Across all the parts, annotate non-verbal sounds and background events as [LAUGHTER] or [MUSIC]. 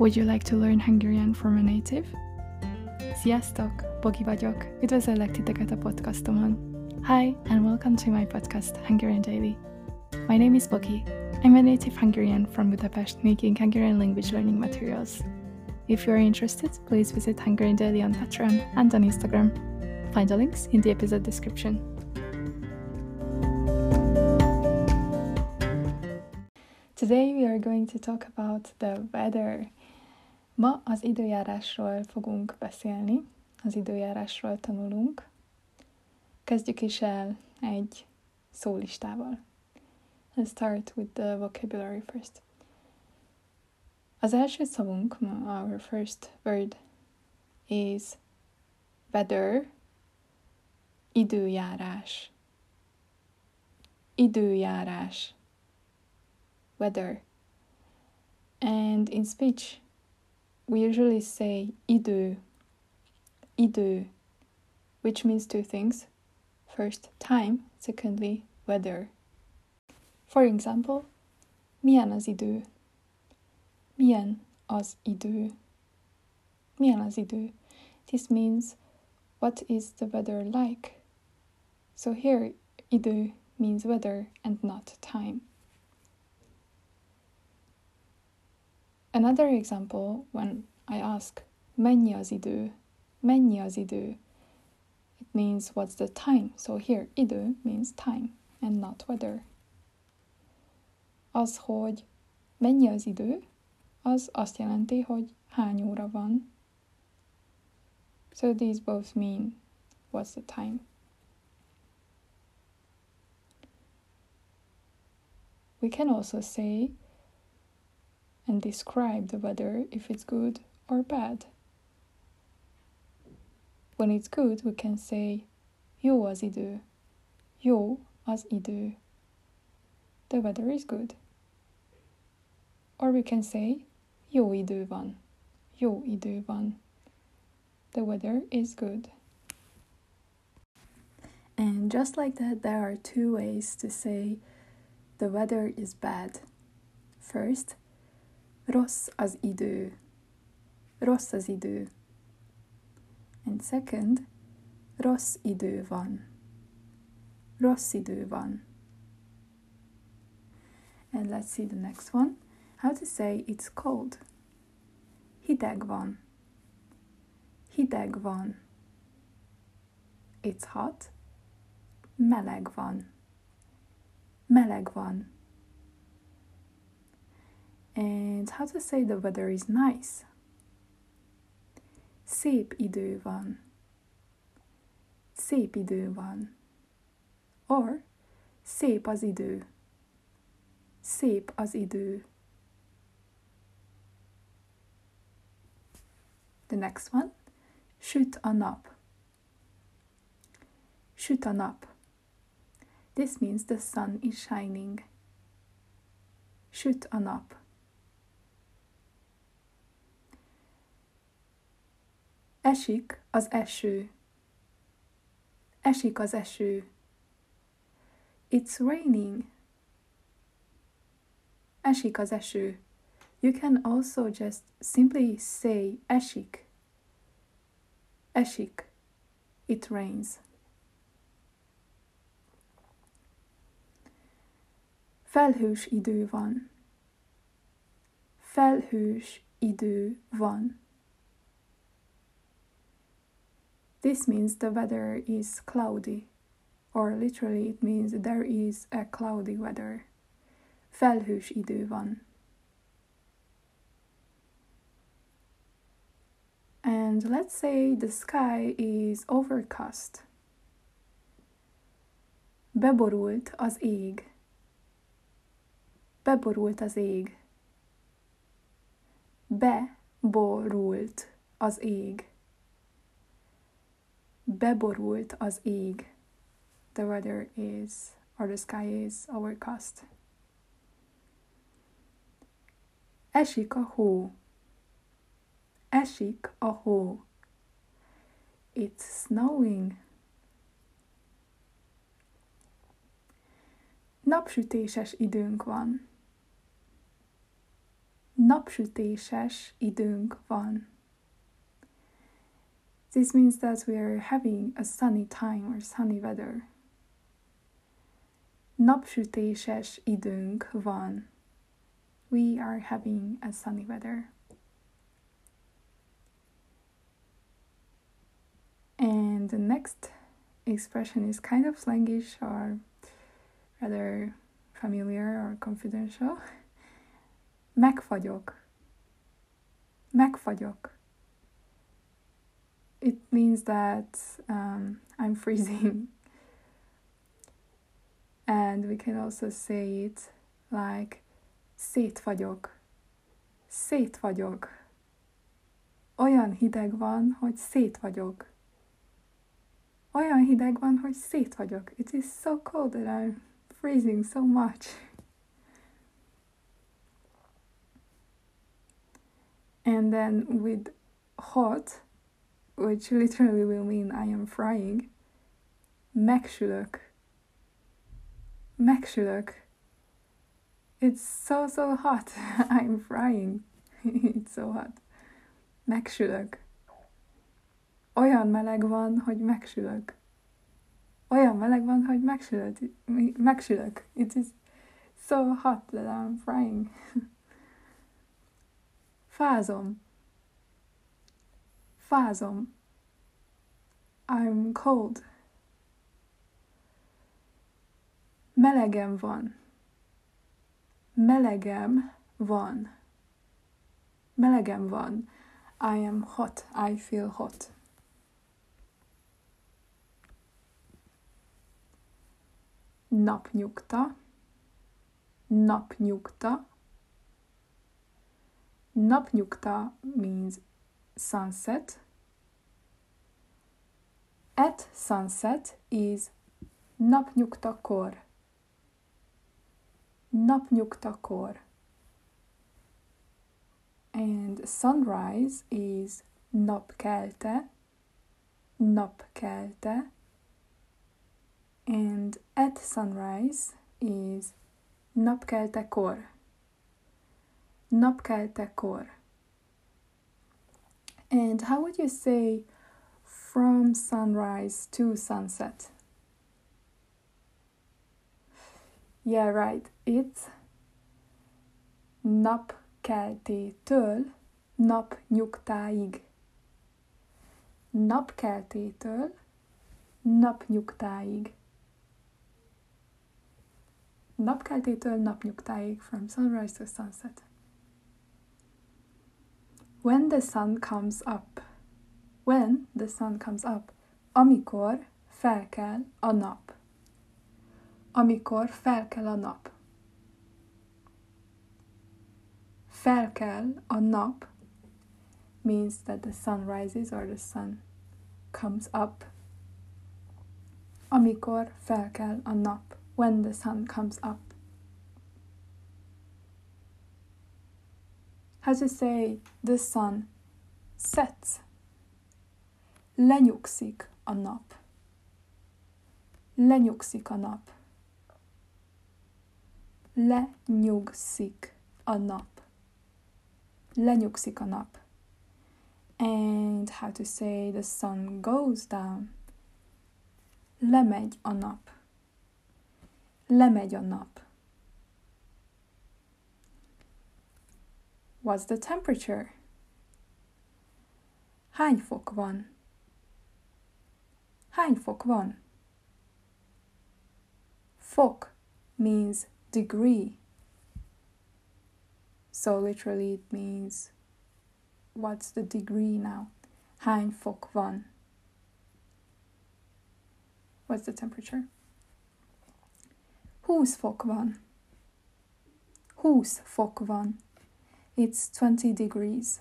Would you like to learn Hungarian from a native? Sziasztok! Bogi vagyok. Üdvözöllek titeket a podcastomon. Hi, and welcome to my podcast, Hungarian Daily. My name is Bogi. I'm a native Hungarian from Budapest making Hungarian language learning materials. If you are interested, please visit Hungarian Daily on Patreon and on Instagram. Find the links in the episode description. Today we are going to talk about the weather. Ma az időjárásról fogunk beszélni, az időjárásról tanulunk. Kezdjük is el egy szólistával. Let's start with the vocabulary first. Az első szavunk, our first word is weather, időjárás. Időjárás. Weather. And in speech, we usually say idő, idő, which means two things. First, time, secondly, weather. For example, milyen az idő? Milyen az idő? Milyen az idő? This means what is the weather like? So here, idő means weather and not time. Another example, when I ask, mennyi az idő? Mennyi az idő? It means what's the time. So here, idő means time and not weather. Az, hogy mennyi az idő, az azt jelenti, hogy hány óra van. So these both mean what's the time. We can also say and describe the weather if it's good or bad. When it's good, we can say jó az idő. Jó. The weather is good. Or we can say jó idő van. Jó idő van. The weather is good. And just like that, there are two ways to say the weather is bad. First, Rossz az idő. Rossz az idő. And second, rossz idő van. Rossz idő van. And let's see the next one. How to say it's cold. Hideg van. Hideg van. It's hot. Meleg van. Meleg van. And how to say the weather is nice? Szép idő van. Szép idő van. Or szép az idő. Szép az idő. The next one. Süt a nap. Süt a nap. This means the sun is shining. Süt a nap. Esik az eső. Esik az eső. It's raining. Esik az eső. You can also just simply say esik. Esik. It rains. Felhős idő van. Felhős idő van. This means the weather is cloudy, or literally it means there is a cloudy weather. Felhős idő van. And let's say the sky is overcast. Beborult az ég. Beborult az ég. Beborult az ég. Beborult az ég. The weather is, or the sky is overcast. Esik a hó. Esik a hó. It's snowing. Napsütéses időnk van. napsütéses időnk van. This means that we are having a sunny time or sunny weather. Napsütéses időnk van. We are having a sunny weather. And the next expression is kind of slangish or rather familiar or confidential. [LAUGHS] Megfagyok. Megfagyok. It means that um, I'm freezing. [LAUGHS] and we can also say it like szét vagyok. Szét vagyok. Olyan hideg van, hogy szét vagyok. Olyan hideg van, hogy szét vagyok. It is so cold that I'm freezing so much. And then with hot, which literally will mean I am frying, megsülök. Megsülök. It's so, so hot. [LAUGHS] I'm frying. [LAUGHS] It's so hot. Megsülök. Olyan meleg van, hogy megsülök. Olyan meleg van, hogy megsülök. Megsülök. It is so hot that I'm frying. [LAUGHS] Fázom. Fázom. I'm cold. Melegem van. Melegem van. Melegem van. I am hot. I feel hot. Napnyugta. Napnyugta. Napnyugta means sunset. At sunset is napnyugtakor. Napnyugtakor. And sunrise is napkelte. Napkelte. And at sunrise is napkeltekor. Napkeltekor. And how would you say from sunrise to sunset? Yeah, right. It's napkeltétől napnyugtáig. Napkeltétől napnyugtáig. Napkeltétől napnyugtáig, from sunrise to sunset. When the sun comes up. When the sun comes up. Amikor felkel a nap. Amikor felkel a nap. Felkel a nap means that the sun rises or the sun comes up. Amikor felkel a nap when the sun comes up. How to say the sun sets? Lenyugszik a nap. Lenyugszik a nap. Lenyugszik a nap. Lenyugszik a nap. And how to say the sun goes down? Lemegy a nap. Lemegy a nap. What's the temperature? Hány fok van? Hány fok van? Fok means degree. So literally it means what's the degree now? Hány fok van? What's the temperature? 20 fok van. 20 fok van. It's 20 degrees.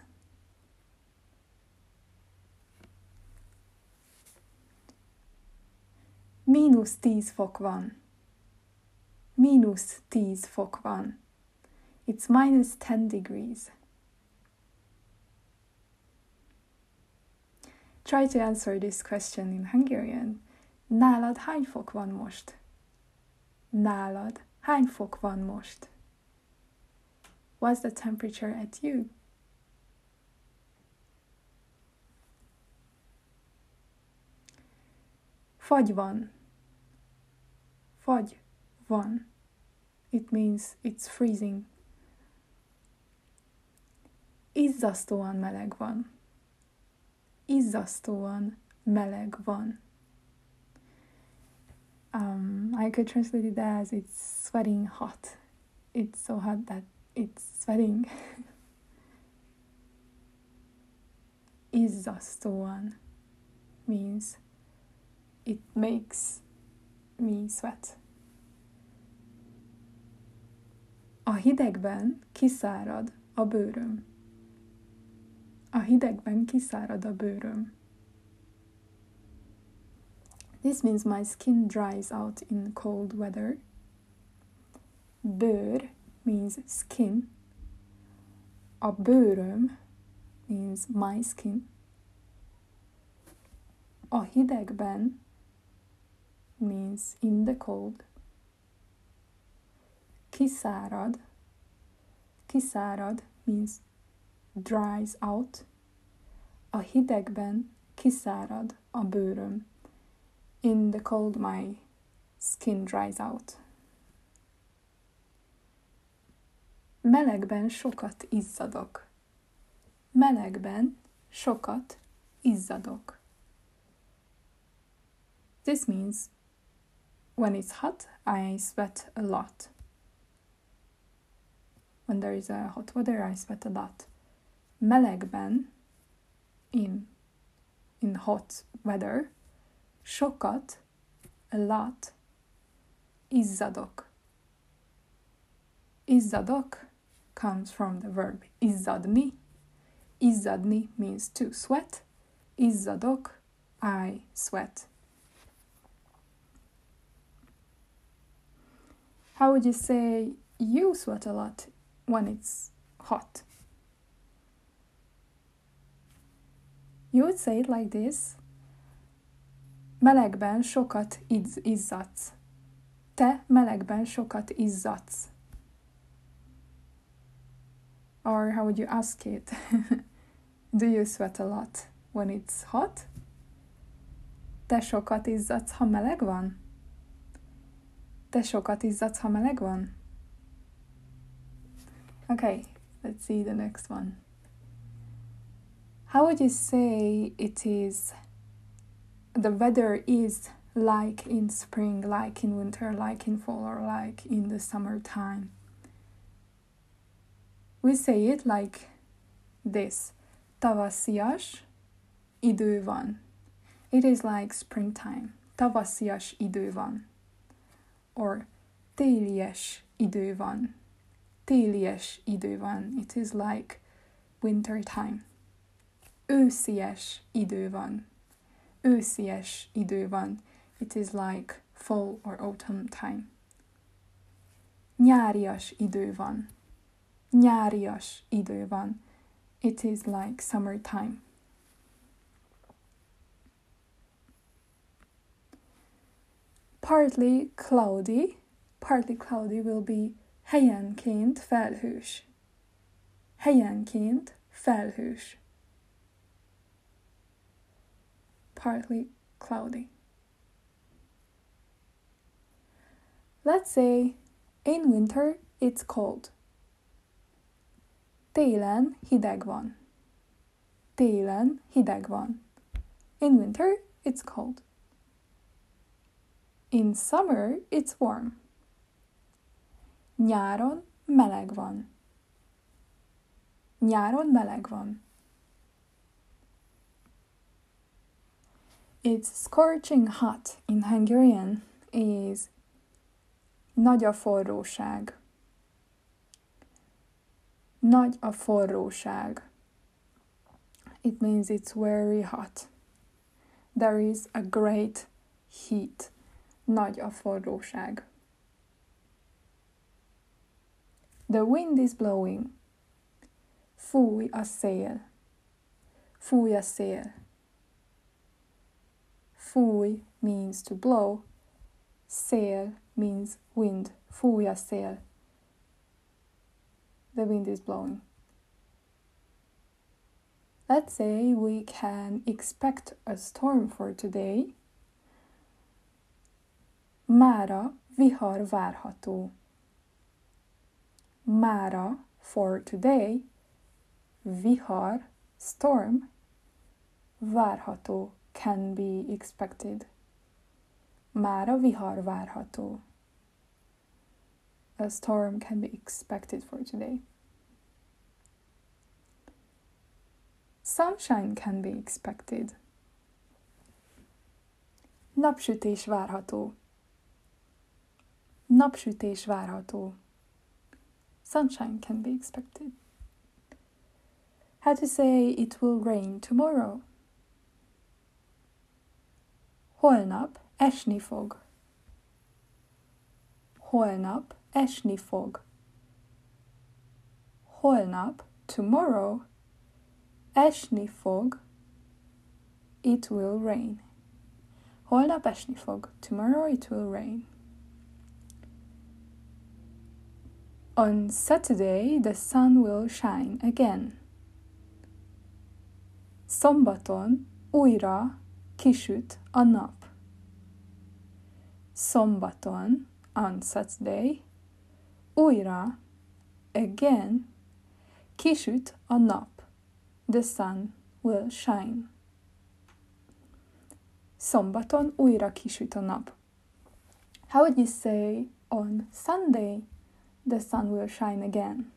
Mínusz 10 fok van. Mínusz 10 fok van. It's minus 10 degrees. Try to answer this question in Hungarian. Nálad hány fok van most? Nálad hány fok van most? What's the temperature at you? Fagy van. Fagy van. It means it's freezing. Izzasztóan meleg van. Izzasztóan meleg van. Um, I could translate it as it's sweating hot. It's so hot that it's sweating. Izzasztóan means it makes me sweat. A hidegben kiszárad a bőröm. A hidegben kiszárad a bőröm. This means my skin dries out in cold weather. Bőr means skin. A bőröm means my skin. A hidegben means in the cold. Kiszárad. Kiszárad means dries out. A hidegben kiszárad a bőröm. In the cold my skin dries out. Melegben sokat izzadok. Melegben sokat izzadok. This means when it's hot, I sweat a lot. When there is a hot weather, I sweat a lot. Melegben, in, in hot weather, sokat, a lot, izzadok. Izzadok comes from the verb izzadni. Izzadni means to sweat. Izzadok, I sweat. How would you say you sweat a lot when it's hot? You would say it like this. Melegben sokat izz, izzadsz. Te melegben sokat izzadsz. Or how would you ask it? [LAUGHS] Do you sweat a lot when it's hot? Te sokat izzadsz, ha meleg van? Te sokat izzadsz, ha meleg van? Okay, let's see the next one. How would you say it is? The weather is like in spring, like in winter, like in fall, or like in the summertime. We say it like this Tavaszias idő van. It is like springtime. Tavaszias idő van. Or télies idő van. Télies idő van. It is like winter time. Őszies idő van. Őszies. It is like fall or autumn time. Nyárias idő van. Nyárias idő van. It is like summertime. Partly cloudy. Partly cloudy will be helyenként felhős. Helyenként felhős. Partly cloudy. Let's say in winter it's cold. Télen hideg van. Télen hideg van. In winter it's cold. In summer it's warm. Nyáron meleg van. Nyáron meleg van. It's scorching hot in Hungarian is nagy a forróság. Nagy a forróság. It means it's very hot. There is a great heat. Nagy a forróság. The wind is blowing. Fúj a szél. Fúj a szél. Fúj means to blow. Szél means wind. Fúj a szél. The wind is blowing. Let's say we can expect a storm for today. Mára vihar várható. Mára for today, vihar, storm, várható, can be expected. Mára vihar várható. A storm can be expected for today. Sunshine can be expected. Napsütés várható. Napsütés várható. Sunshine can be expected. How to say it will rain tomorrow? Holnap esni fog. Holnap esni fog. Holnap, tomorrow, esni fog. It will rain. Holnap esni fog. Tomorrow it will rain. On Saturday, the sun will shine again. Szombaton újra kisüt a nap. Szombaton, on Saturday, újra, again, kisüt a nap. The sun will shine. Szombaton újra kisüt a nap. How would you say on Sunday? the sun will shine again.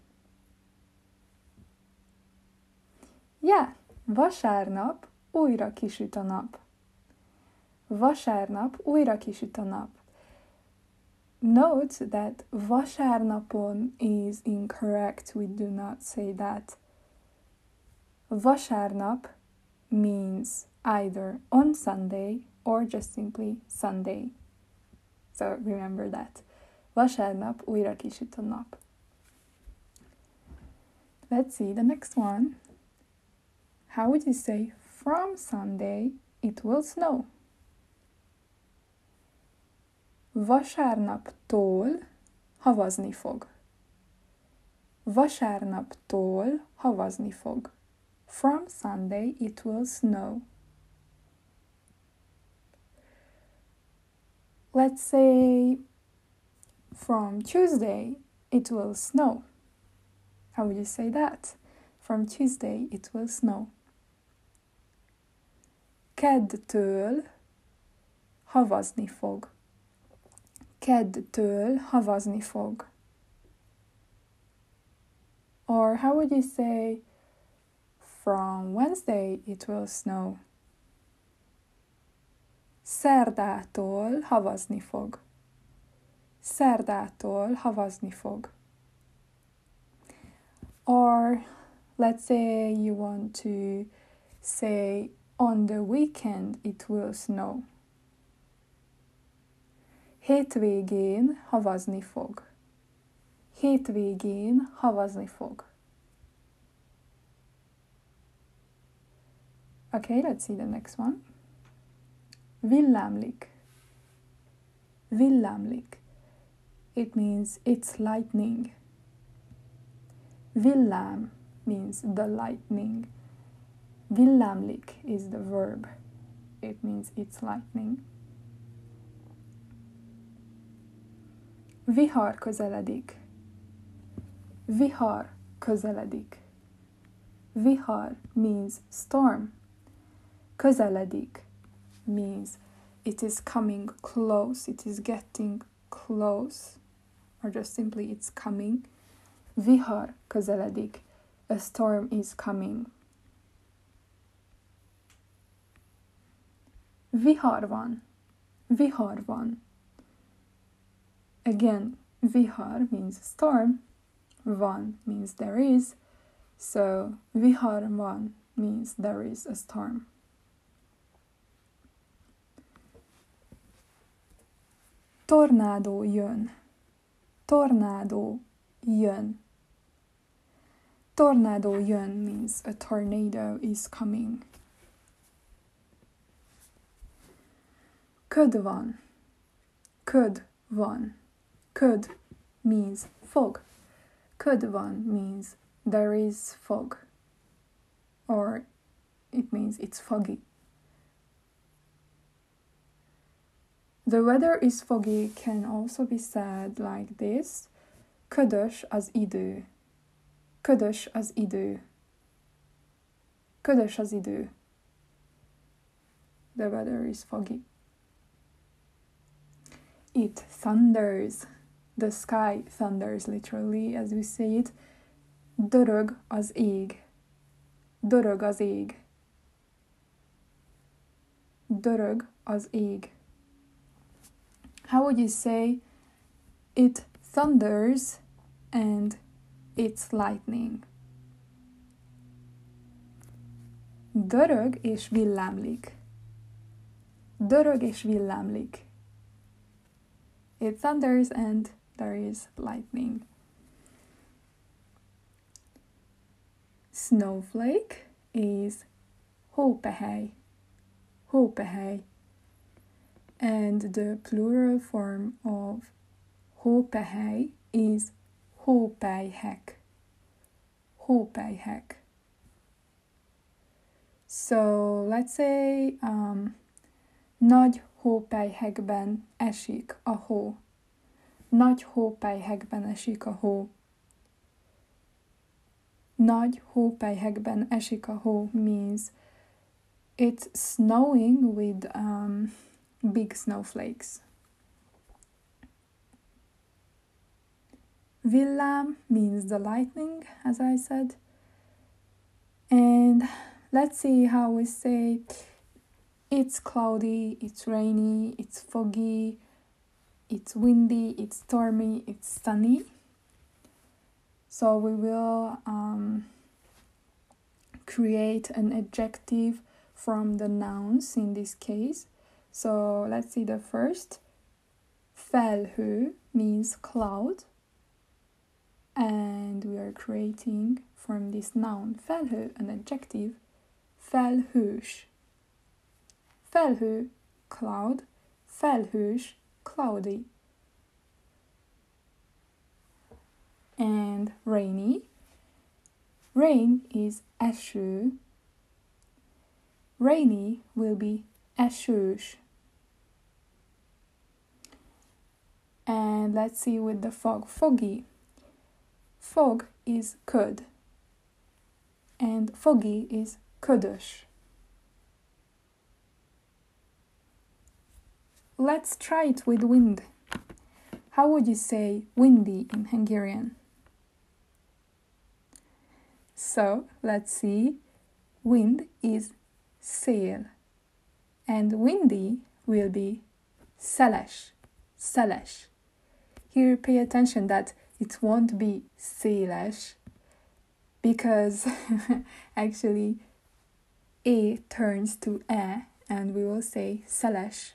Yeah, vasárnap újra kisüt a nap. Vasárnap újra kisüt a nap. Note that vasárnapon is incorrect. We do not say that. Vasárnap means either on Sunday or just simply Sunday. So remember that. Vasárnap újra kisüt a nap. Let's see the next one. How would you say from Sunday it will snow? Vasárnaptól havazni fog. Vasárnaptól havazni fog. From Sunday it will snow. Let's say from Tuesday, it will snow. How would you say that? From Tuesday, it will snow. Kedtől havazni fog. Kedtől havazni fog. Or how would you say from Wednesday it will snow? Szerdától havazni fog. szerdától havazni fog. Or let's say you want to say on the weekend it will snow. Hétvégén havazni fog. Hétvégén havazni fog. Okay, let's see the next one. Villámlik. Villámlik it means it's lightning. Villám means the lightning. Villámlik is the verb. It means it's lightning. Vihar közeledik. Vihar közeledik. Vihar means storm. Közeledik means it is coming close, it is getting close or just simply it's coming. Vihar közeledik. A storm is coming. Vihar van. Vihar van. Again, vihar means storm. Van means there is. So vihar van means there is a storm. Tornádó jön. Tornado yun. Tornado yun means a tornado is coming. Köd van. Köd van. Köd means fog. Köd van means there is fog, or it means it's foggy. The weather is foggy can also be said like this. Ködös az idő. Ködös az idő. Ködös az idő. The weather is foggy. It thunders. The sky thunders literally as we say it. Dörög az ég. Dörög az ég. Dörög az ég. How would you say it thunders and it's lightning? Dörög és villámlik. Dörög és villámlik. It thunders and there is lightning. Snowflake is hópehely. Hópehely. And the plural form of hópehely is hópelyhek. Hópelyhek. So let's say um, nagy hópelyhekben esik a hó. Nagy hópelyhekben esik a hó. Nagy hópelyhekben esik a hó means it's snowing with um, big snowflakes. Villám means the lightning, as I said. And let's see how we say it's cloudy, it's rainy, it's foggy, it's windy, it's stormy, it's sunny. So we will um, create an adjective from the nouns in this case. So let's see the first. Felhő means cloud. And we are creating from this noun felhő an adjective. Felhős. Felhő, cloud. Felhős, cloudy. And rainy. Rain is eső. Rainy will be esős. And let's see with the fog. Foggy. Fog is köd. And foggy is ködös. Let's try it with wind. How would you say windy in Hungarian? So let's see. Wind is sail, and windy will be szeles, szeles. Here, pay attention that it won't be széles because [LAUGHS] actually a turns to e and we will say szeles.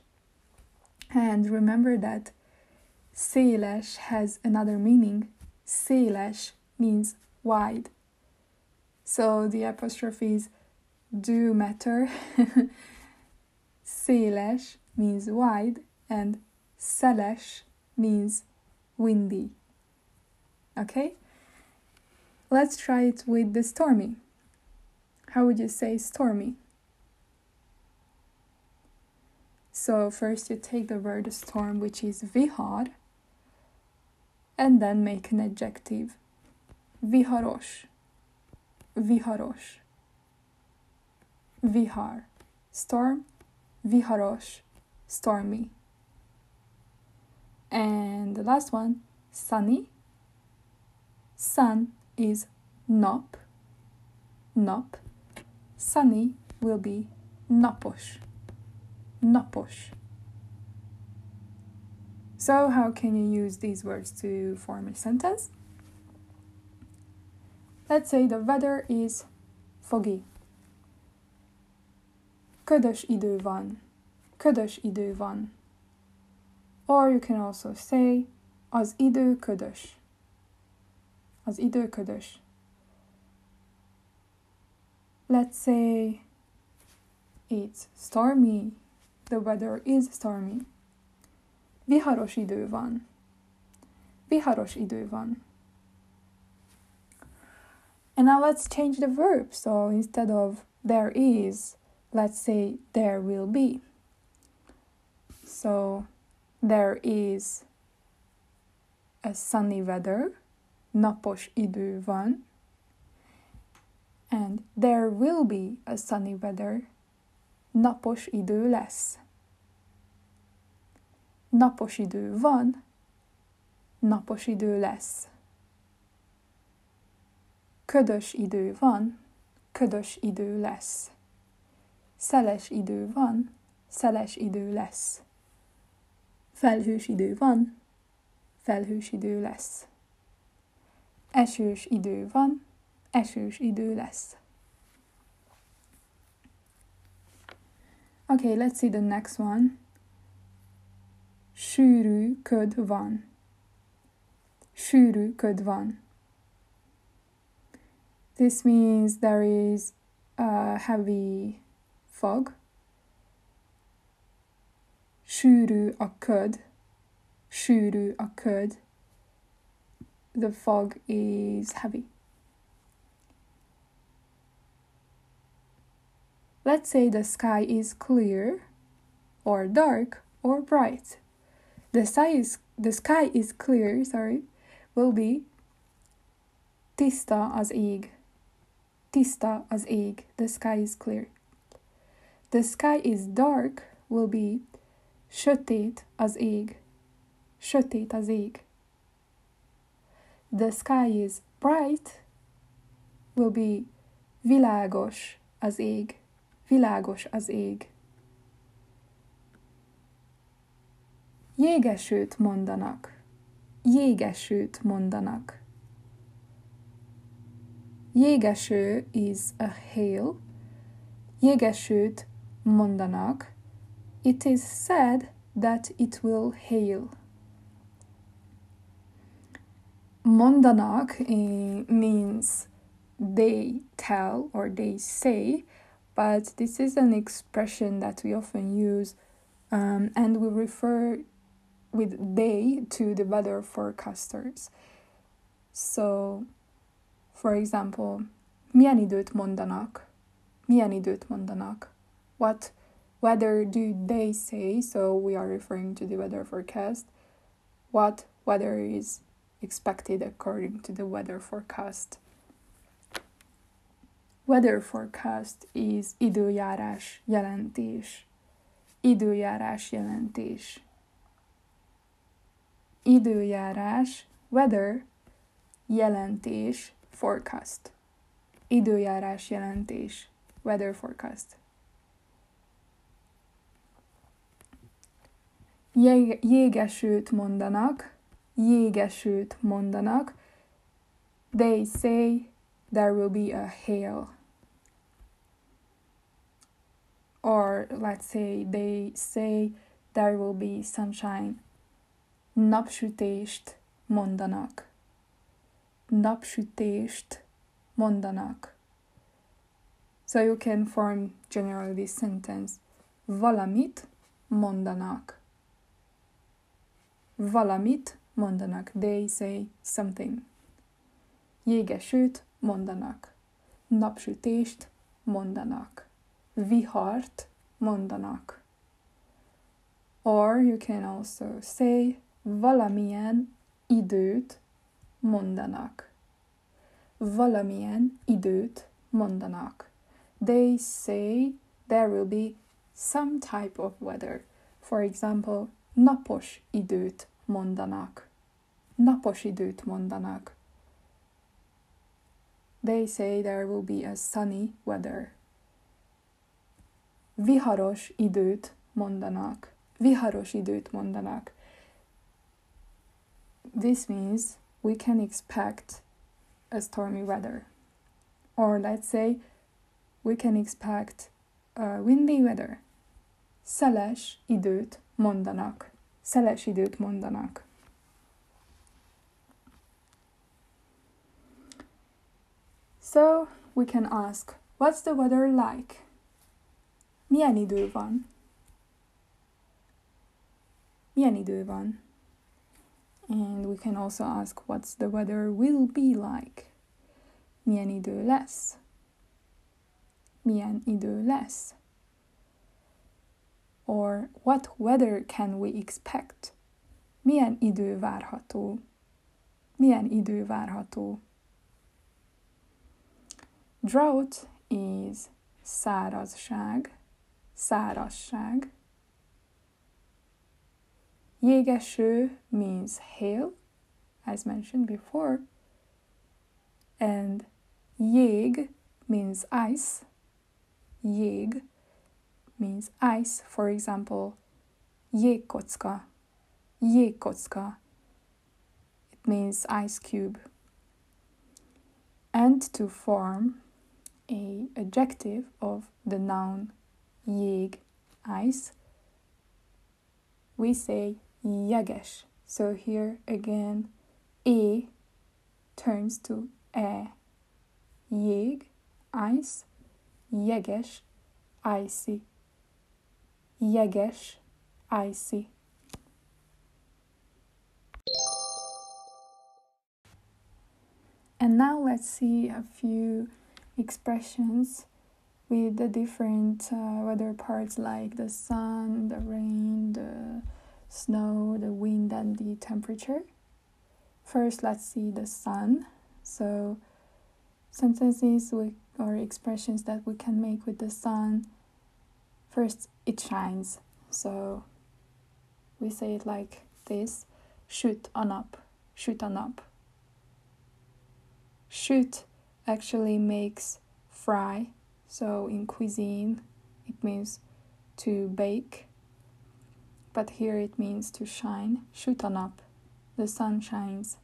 And remember that széles has another meaning. Széles means wide. So the apostrophes do matter. [LAUGHS] széles means wide and szeles means windy. Okay? Let's try it with the stormy. How would you say stormy? So first you take the word storm, which is vihar, and then make an adjective. Viharosh. Viharosh. Vihar. Storm. Viharosh. Stormy. And the last one, sunny. Sun is nop. Nop. Sunny will be napos napos. So, how can you use these words to form a sentence? Let's say the weather is foggy. Ködös idő van. Ködös idő van. Or you can also say az idő ködös. Az idő ködös. Let's say it's stormy The weather is stormy. Viharos idő van. Viharos idő van. And now let's change the verb. So instead of there is, let's say there will be. So there is a sunny weather, napos idő van, and there will be a sunny weather, napos idő lesz. Napos idő van, napos idő lesz. Ködös idő van, ködös idő lesz. Szeles idő van, szeles idő lesz. Felhős idő van, felhős idő lesz. Esős idő van, esős idő lesz. Okay, let's see the next one. Sűrű köd van. Sűrű köd van. This means there is a heavy fog. Sűrű a köd. Sűrű a köd. The fog is heavy. Let's say the sky is clear or dark or bright. The sky is the sky is clear, sorry, will be tista az ég. Tista az ég. The sky is clear. The sky is dark will be sötét az ég. Sötét az ég. The sky is bright will be világos az ég. Világos az ég. Jégesőt mondanak. Jégesőt mondanak. Jégeső is a hail. Jégesőt mondanak. It is said that it will hail. Mondanak eh, means they tell or they say, but this is an expression that we often use um, and we refer with they to the weather forecasters. So, for example, milyen időt mondanak? Milyen időt mondanak? What weather do they say? So we are referring to the weather forecast. What weather is expected according to the weather forecast? Weather forecast is időjárás jelentés. Időjárás jelentés. Időjárás, weather, jelentés, forecast. Időjárás jelentés, weather forecast. jégesőt mondanak, jégesőt mondanak. They say there will be a hail. Or let's say they say there will be sunshine. Napsütést mondanak. Napsütést mondanak. So you can form generally this sentence. Valamit mondanak. Valamit mondanak. They say something. Jégesőt mondanak. Napsütést mondanak. Vihart mondanak. Or you can also say valamilyen időt mondanak. Valamilyen időt mondanak. They say there will be some type of weather. For example, napos időt mondanak. Napos időt mondanak. They say there will be a sunny weather. Viharos időt mondanak. Viharos időt mondanak. This means we can expect a stormy weather. Or let's say we can expect a windy weather. Szeles időt mondanak. Szeles időt mondanak. So we can ask, what's the weather like? Milyen idő van? Milyen idő van? And we can also ask, what's the weather will be like? Milyen idő lesz? Milyen idő lesz? Or what weather can we expect? Milyen idő várható? Milyen idő várható? Drought is szárazság, szárazság. Jégeső means hail, as mentioned before. And jég means ice. Jég means ice. For example, jégkocka. Jégkocka. It means ice cube. And to form a adjective of the noun jég, ice, we say jeges. So here again, e turns to e. Jég, ice, jeges, icy. Jeges, icy. And now let's see a few expressions with the different uh, weather parts like the sun, the rain, the snow, the wind, and the temperature. First, let's see the sun. So, sentences with, or expressions that we can make with the sun. First, it shines. So, we say it like this shoot on up, shoot on up. Shoot actually makes fry. So in cuisine, it means to bake, but here it means to shine. Up, the sun shines.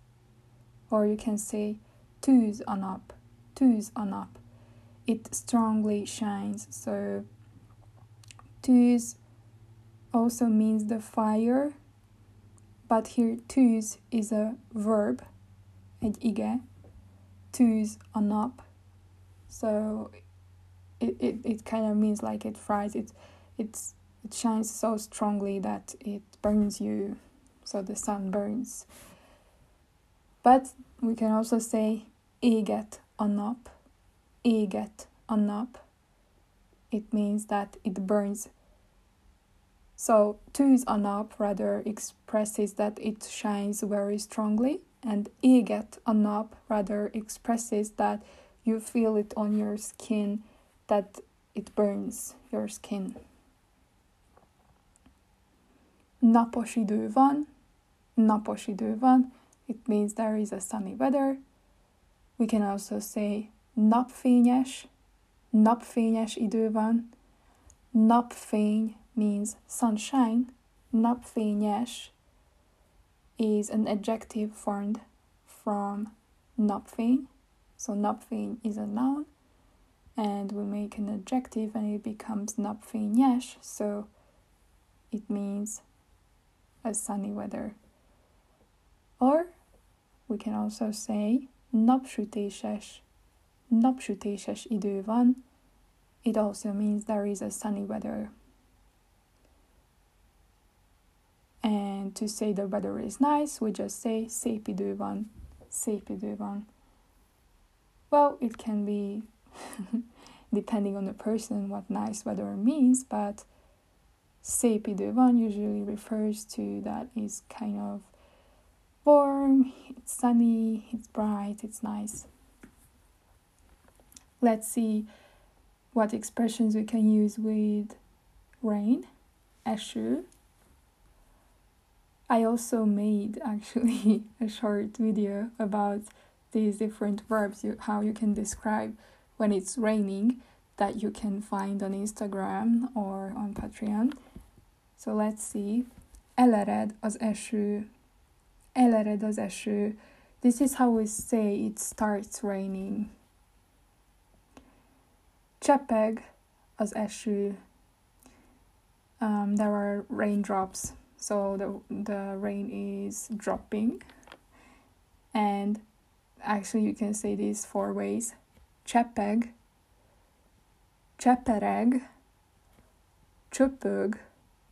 Or you can say tuz on up, tuz on up. It strongly shines. So tűz also means the fire, but here tűz is a verb, egy ige, tűz a nap. So it, it, it kind of means like it fries it it's it shines so strongly that it burns you so the sun burns. But we can also say éget a nap éget a nap it means that it burns. So tűz a nap rather expresses that it shines very strongly and éget a nap rather expresses that you feel it on your skin that it burns your skin. Napos idő van, napos idő van, it means there is a sunny weather. We can also say napfényes, napfényes idő van. Napfény means sunshine, napfényes is an adjective formed from napfény. So napfény is a noun and we make an adjective and it becomes napfényes, so it means a sunny weather. Or we can also say napsütéses. Napsütéses. It also means there is a sunny weather. And to say the weather is nice, we just say szép idő. Well, it can be [LAUGHS] depending on the person what nice weather means, but szép idő van usually refers to that is kind of warm, it's sunny, it's bright, it's nice. Let's see what expressions we can use with rain, eső. I also made actually [LAUGHS] a short video about these different verbs, you, how you can describe when it's raining that you can find on Instagram or on Patreon. So let's see. Elered az eső. Elered az eső. This is how we say it starts raining. Csepeg az eső. Um, there are raindrops, so the the rain is dropping. And actually, you can say this four ways csepeg, csepereg, csöpög,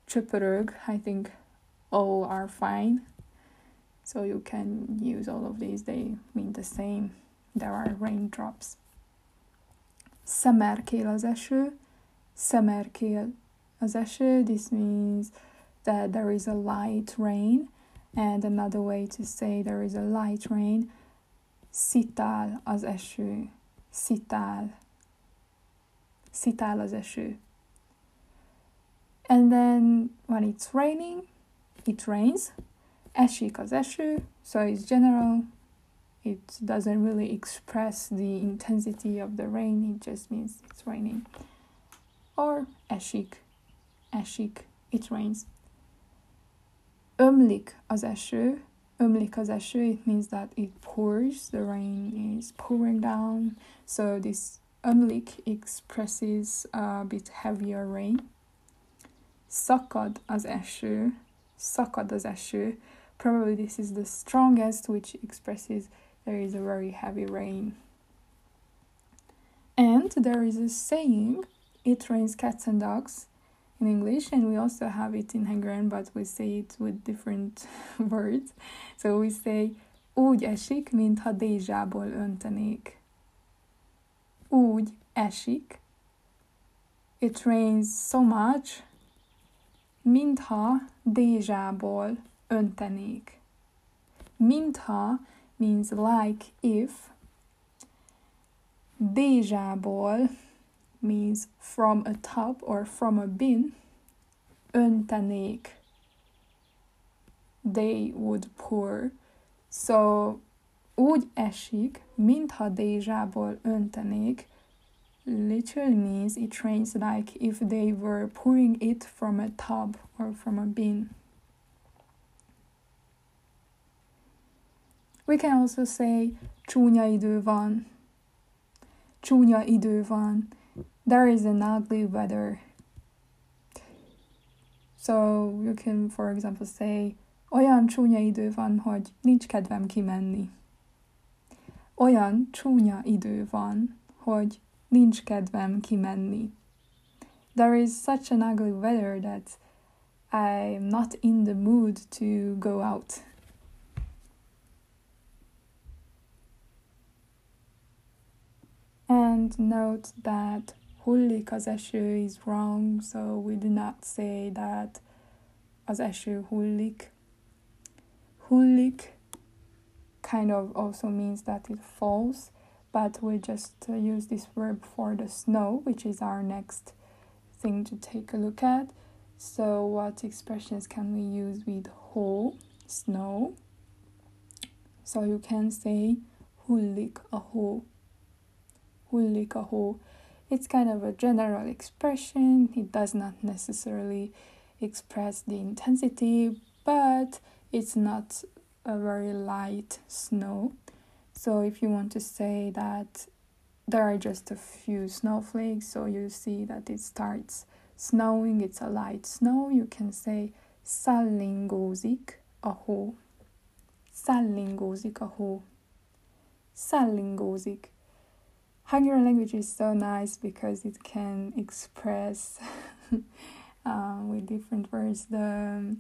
csöpörög. I think all are fine. So you can use all of these, they mean the same. there are raindrops. Szemerkél az eső, szemerkél az eső. This means that there is a light rain. And another way to say there is a light rain, szitál az eső, szitál, szitál az eső. And then when it's raining, it rains, esik az eső, so it's general, it doesn't really express the intensity of the rain, it just means it's raining. Or esik, esik, it rains. Ömlik az eső, ömlik az it means that it pours, the rain is pouring down. So this ömlik expresses a bit heavier rain. Szakad az eső, szakad az eső. Probably this is the strongest, which expresses there is a very heavy rain. And there is a saying, it rains cats and dogs in English, and we also have it in Hungarian, but we say it with different [LAUGHS] words. So we say, úgy esik, mintha dézsából öntenék. Úgy esik. It rains so much, mintha dézsából öntenék. Mintha means like if. Dézsából means from a tub or from a bin. Öntenék. They would pour. So úgy esik, mintha dézsából öntenék, literally means it rains like if they were pouring it from a tub or from a bin. We can also say csúnya idő van. Csúnya idő van. There is an ugly weather. So you can, for example, say olyan csúnya idő van, hogy nincs kedvem kimenni. Olyan csúnya idő van, hogy nincs kedvem kimenni. There is such an ugly weather that I'm not in the mood to go out. And note that hullik az eső is wrong, so we do not say that az eső hullik. Hullik kind of also means that it falls, but we just uh, use this verb for the snow, which is our next thing to take a look at. So, what expressions can we use with hó, snow? So, you can say hullik a hó. Hullik a hó. It's kind of a general expression, it does not necessarily express the intensity, but it's not a very light snow. So if you want to say that there are just a few snowflakes, so you see that it starts snowing, it's a light snow, you can say szallingózik a hó. Szallingózik a hó. Szallingózik. Hungarian language is so nice because it can express [LAUGHS] uh, with different words the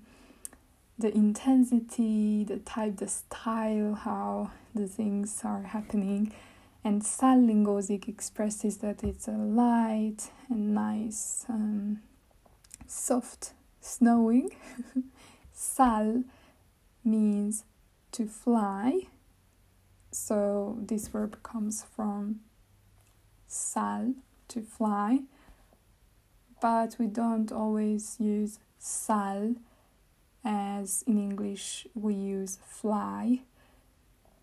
the intensity, the type, the style, how the things are happening. And szallingózik expresses that it's a light and nice, um, soft snowing. [LAUGHS] Sal means to fly. So this verb comes from sal to fly, but we don't always use sal as in English we use fly.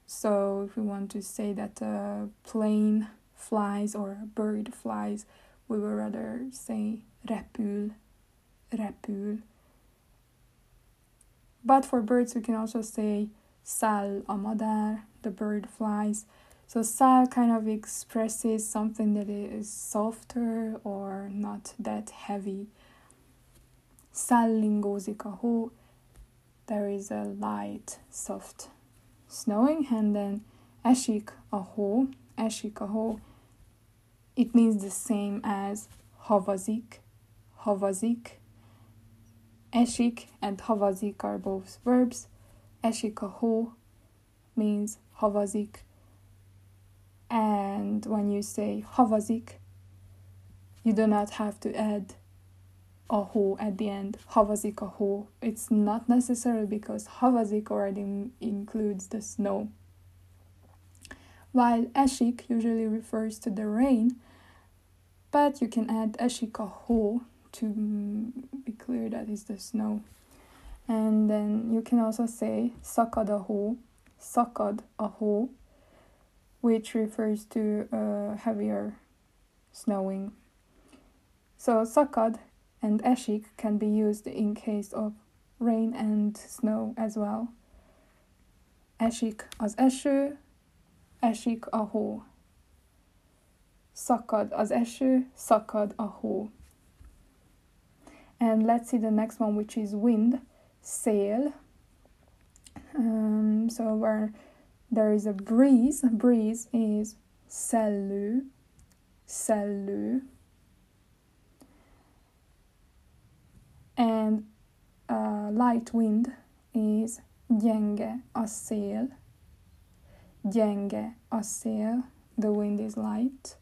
So if we want to say that a plane flies or a bird flies, we would rather say repül, repül. But for birds, we can also say sal a madár, the bird flies. So style kind of expresses something that is softer or not that heavy. Szallingózik hó. There is a light, soft snowing, and then esik aho. Esik a hó. It means the same as havazik, havazik. Esik and havazik are both verbs. Esik a hó means havazik And when you say havazik, you do not have to add a hó at the end. Havazik a hó. It's not necessary because havazik already includes the snow. While esik usually refers to the rain, but you can add esik a hó to be clear that is the snow. And then you can also say szakad a hó, szakad a hó, which refers to uh, heavier snowing. So szakad and esik can be used in case of rain and snow as well. Esik az eső, esik a hó. Szakad az eső, szakad a hó. And let's see the next one, which is wind, sail. Um, so where there is a breeze, breeze is szellő, szellő. And uh, light wind is gyenge a szél, gyenge a the wind is light.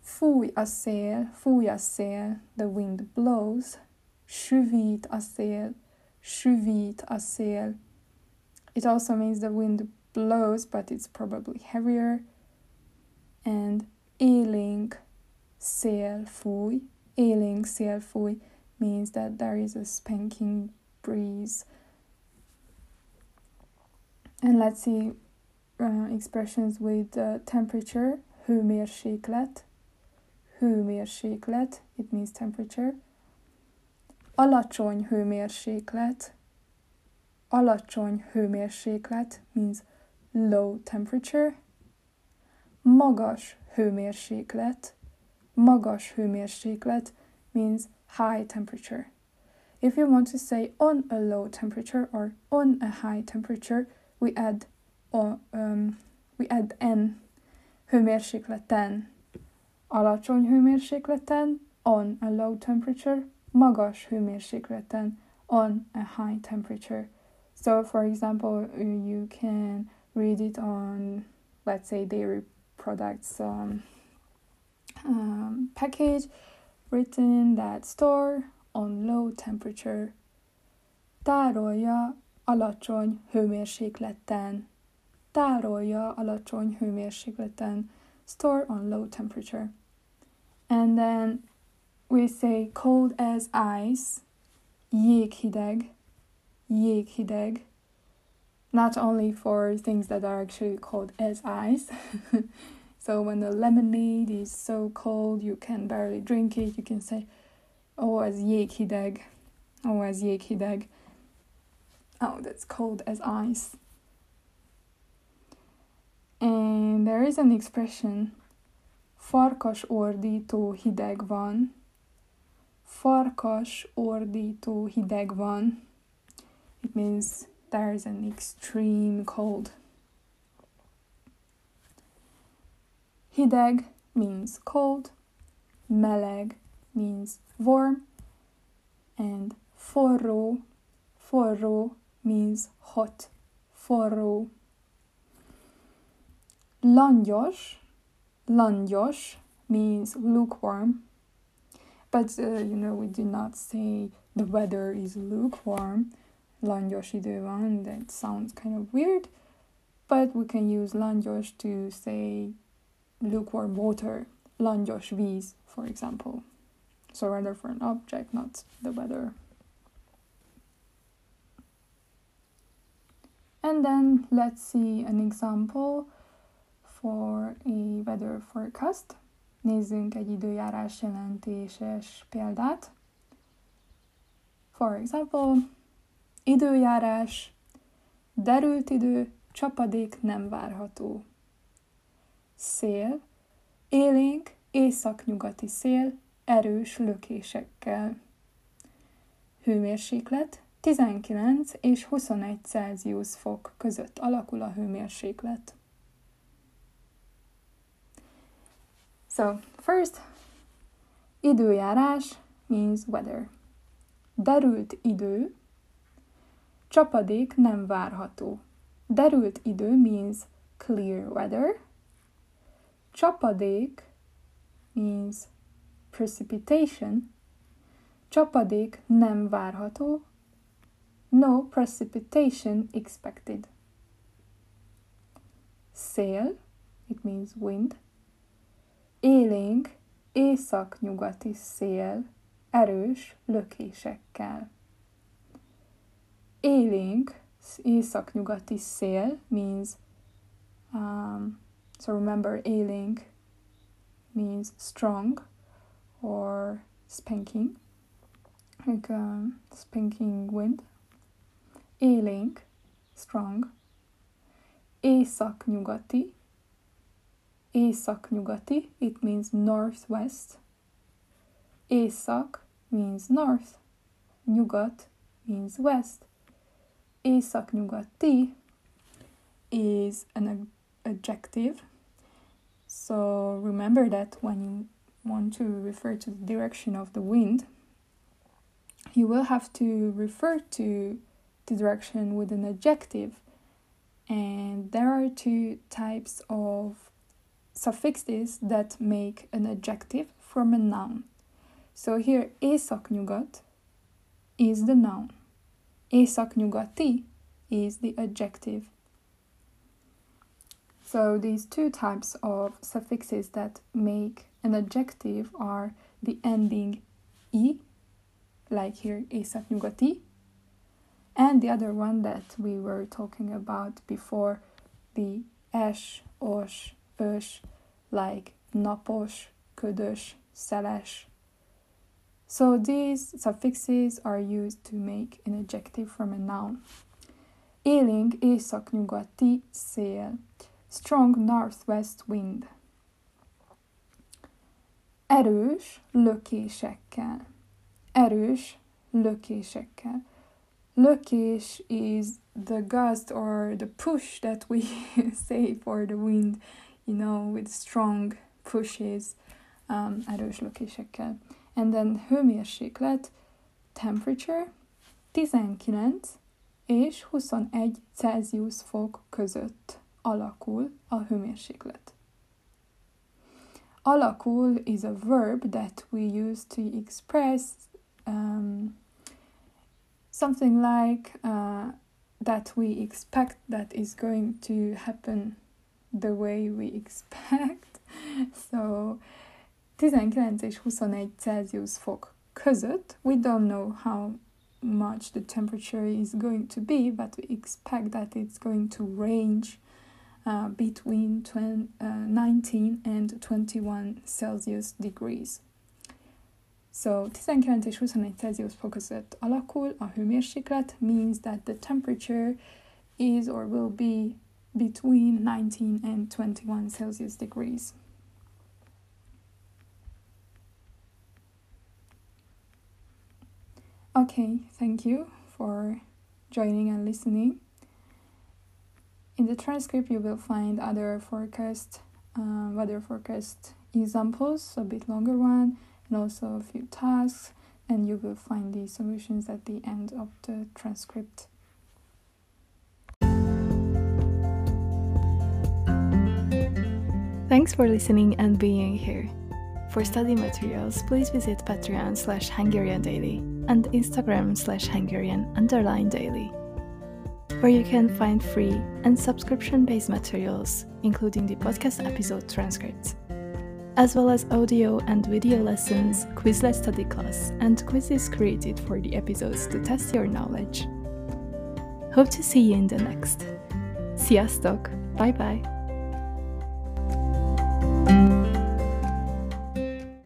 Fúj a szél, fúj a the wind blows. Süvít a szél, süvít a. It also means the wind blows, but it's probably heavier. And élénk szél fúj, élénk szél fúj means that there is a spanking breeze. And let's see uh, expressions with uh, temperature, hőmérséklet, hőmérséklet, it means temperature. Alacsony hőmérséklet, alacsony hőmérséklet means low temperature. Magas hőmérséklet, magas hőmérséklet means high temperature. If you want to say on a low temperature or on a high temperature, we add or um, we add n hőmérsékleten alacsony hőmérsékleten on a low temperature, magas hőmérsékleten on a high temperature. So, for example, you can read it on, let's say, dairy products um, um, package written in that store on low temperature. Tárolja alacsony hőmérsékleten. Tárolja alacsony hőmérsékleten. Store on low temperature. And then we say cold as ice, jéghideg, jéghideg. Not only for things that are actually called as ice. [LAUGHS] so when the lemonade is so cold you can barely drink it, you can say, oh, as jéghideg. Oh, as jéghideg. Oh, that's cold as ice. And there is an expression Farkas ordító hideg van. Farkas ordító hideg van. It means there's an extreme cold. Hideg means cold, meleg means warm, and forró, forró means hot, forró. Langyos Langyos means lukewarm, but uh, you know we do not say the weather is lukewarm. Langyos idő van, that sounds kind of weird, but we can use langyos to say lukewarm water, langyos víz, for example. So rather for an object, not the weather. And then let's see an example for a weather forecast. Nézzünk egy időjárás jelentéses példát. For example, időjárás, derült idő, csapadék nem várható. Szél, élénk, északnyugati szél, erős lökésekkel. Hőmérséklet 19 és 21 Celsius fok között alakul a hőmérséklet. So, first, időjárás means weather. Derült idő, csapadék nem várható. Derült idő means clear weather. Csapadék means precipitation. Csapadék nem várható. No precipitation expected. Szél, it means wind. Élénk, észak-nyugati szél, erős lökésekkel. Élénk, észak-nyugati szél means, um, so remember élénk means strong or spanking, like um, spanking wind. Élénk, strong. Észak-nyugati, észak-nyugati, it means northwest. Észak means north, nyugat means west. Észak-nyugati is an adjective. So remember that when you want to refer to the direction of the wind, you will have to refer to the direction with an adjective. And there are two types of suffixes that make an adjective from a noun. So here északnyugat is the noun. Északnyugati is the adjective. So these two types of suffixes that make an adjective are the ending i, like here északnyugati, and the other one that we were talking about before, the es, os, ös, like napos, ködös, szeles. So these suffixes are used to make an adjective from a noun. Élénk északnyugati szél. Strong northwest wind. Erős lökésekkel. Erős lökésekkel. Lökés is the gust or the push that we [LAUGHS] say for the wind you know, with strong pushes, um, erős lökésekkel. And then hőmérséklet, temperature, 19 és 21 Celsius fok között alakul a hőmérséklet. Alakul is a verb that we use to express um, something like uh, that we expect that is going to happen the way we expect. So 19 és 21 Celsius fok között, we don't know how much the temperature is going to be, but we expect that it's going to range uh, between 20, uh, 19 and 21 Celsius degrees. So 19 és 21 Celsius fok között alakul a hőmérséklet means that the temperature is or will be between 19 and 21 Celsius degrees. Okay, thank you for joining and listening. In the transcript, you will find other forecast, uh, weather forecast examples, a bit longer one, and also a few tasks, and you will find the solutions at the end of the transcript. Thanks for listening and being here. For study materials, please visit Patreon slash Hungarian Daily and Instagram slash Hungarian underline daily, where you can find free and subscription based materials, including the podcast episode transcripts, as well as audio and video lessons, Quizlet study class, and quizzes created for the episodes to test your knowledge. Hope to see you in the next. Sziasztok! Bye bye!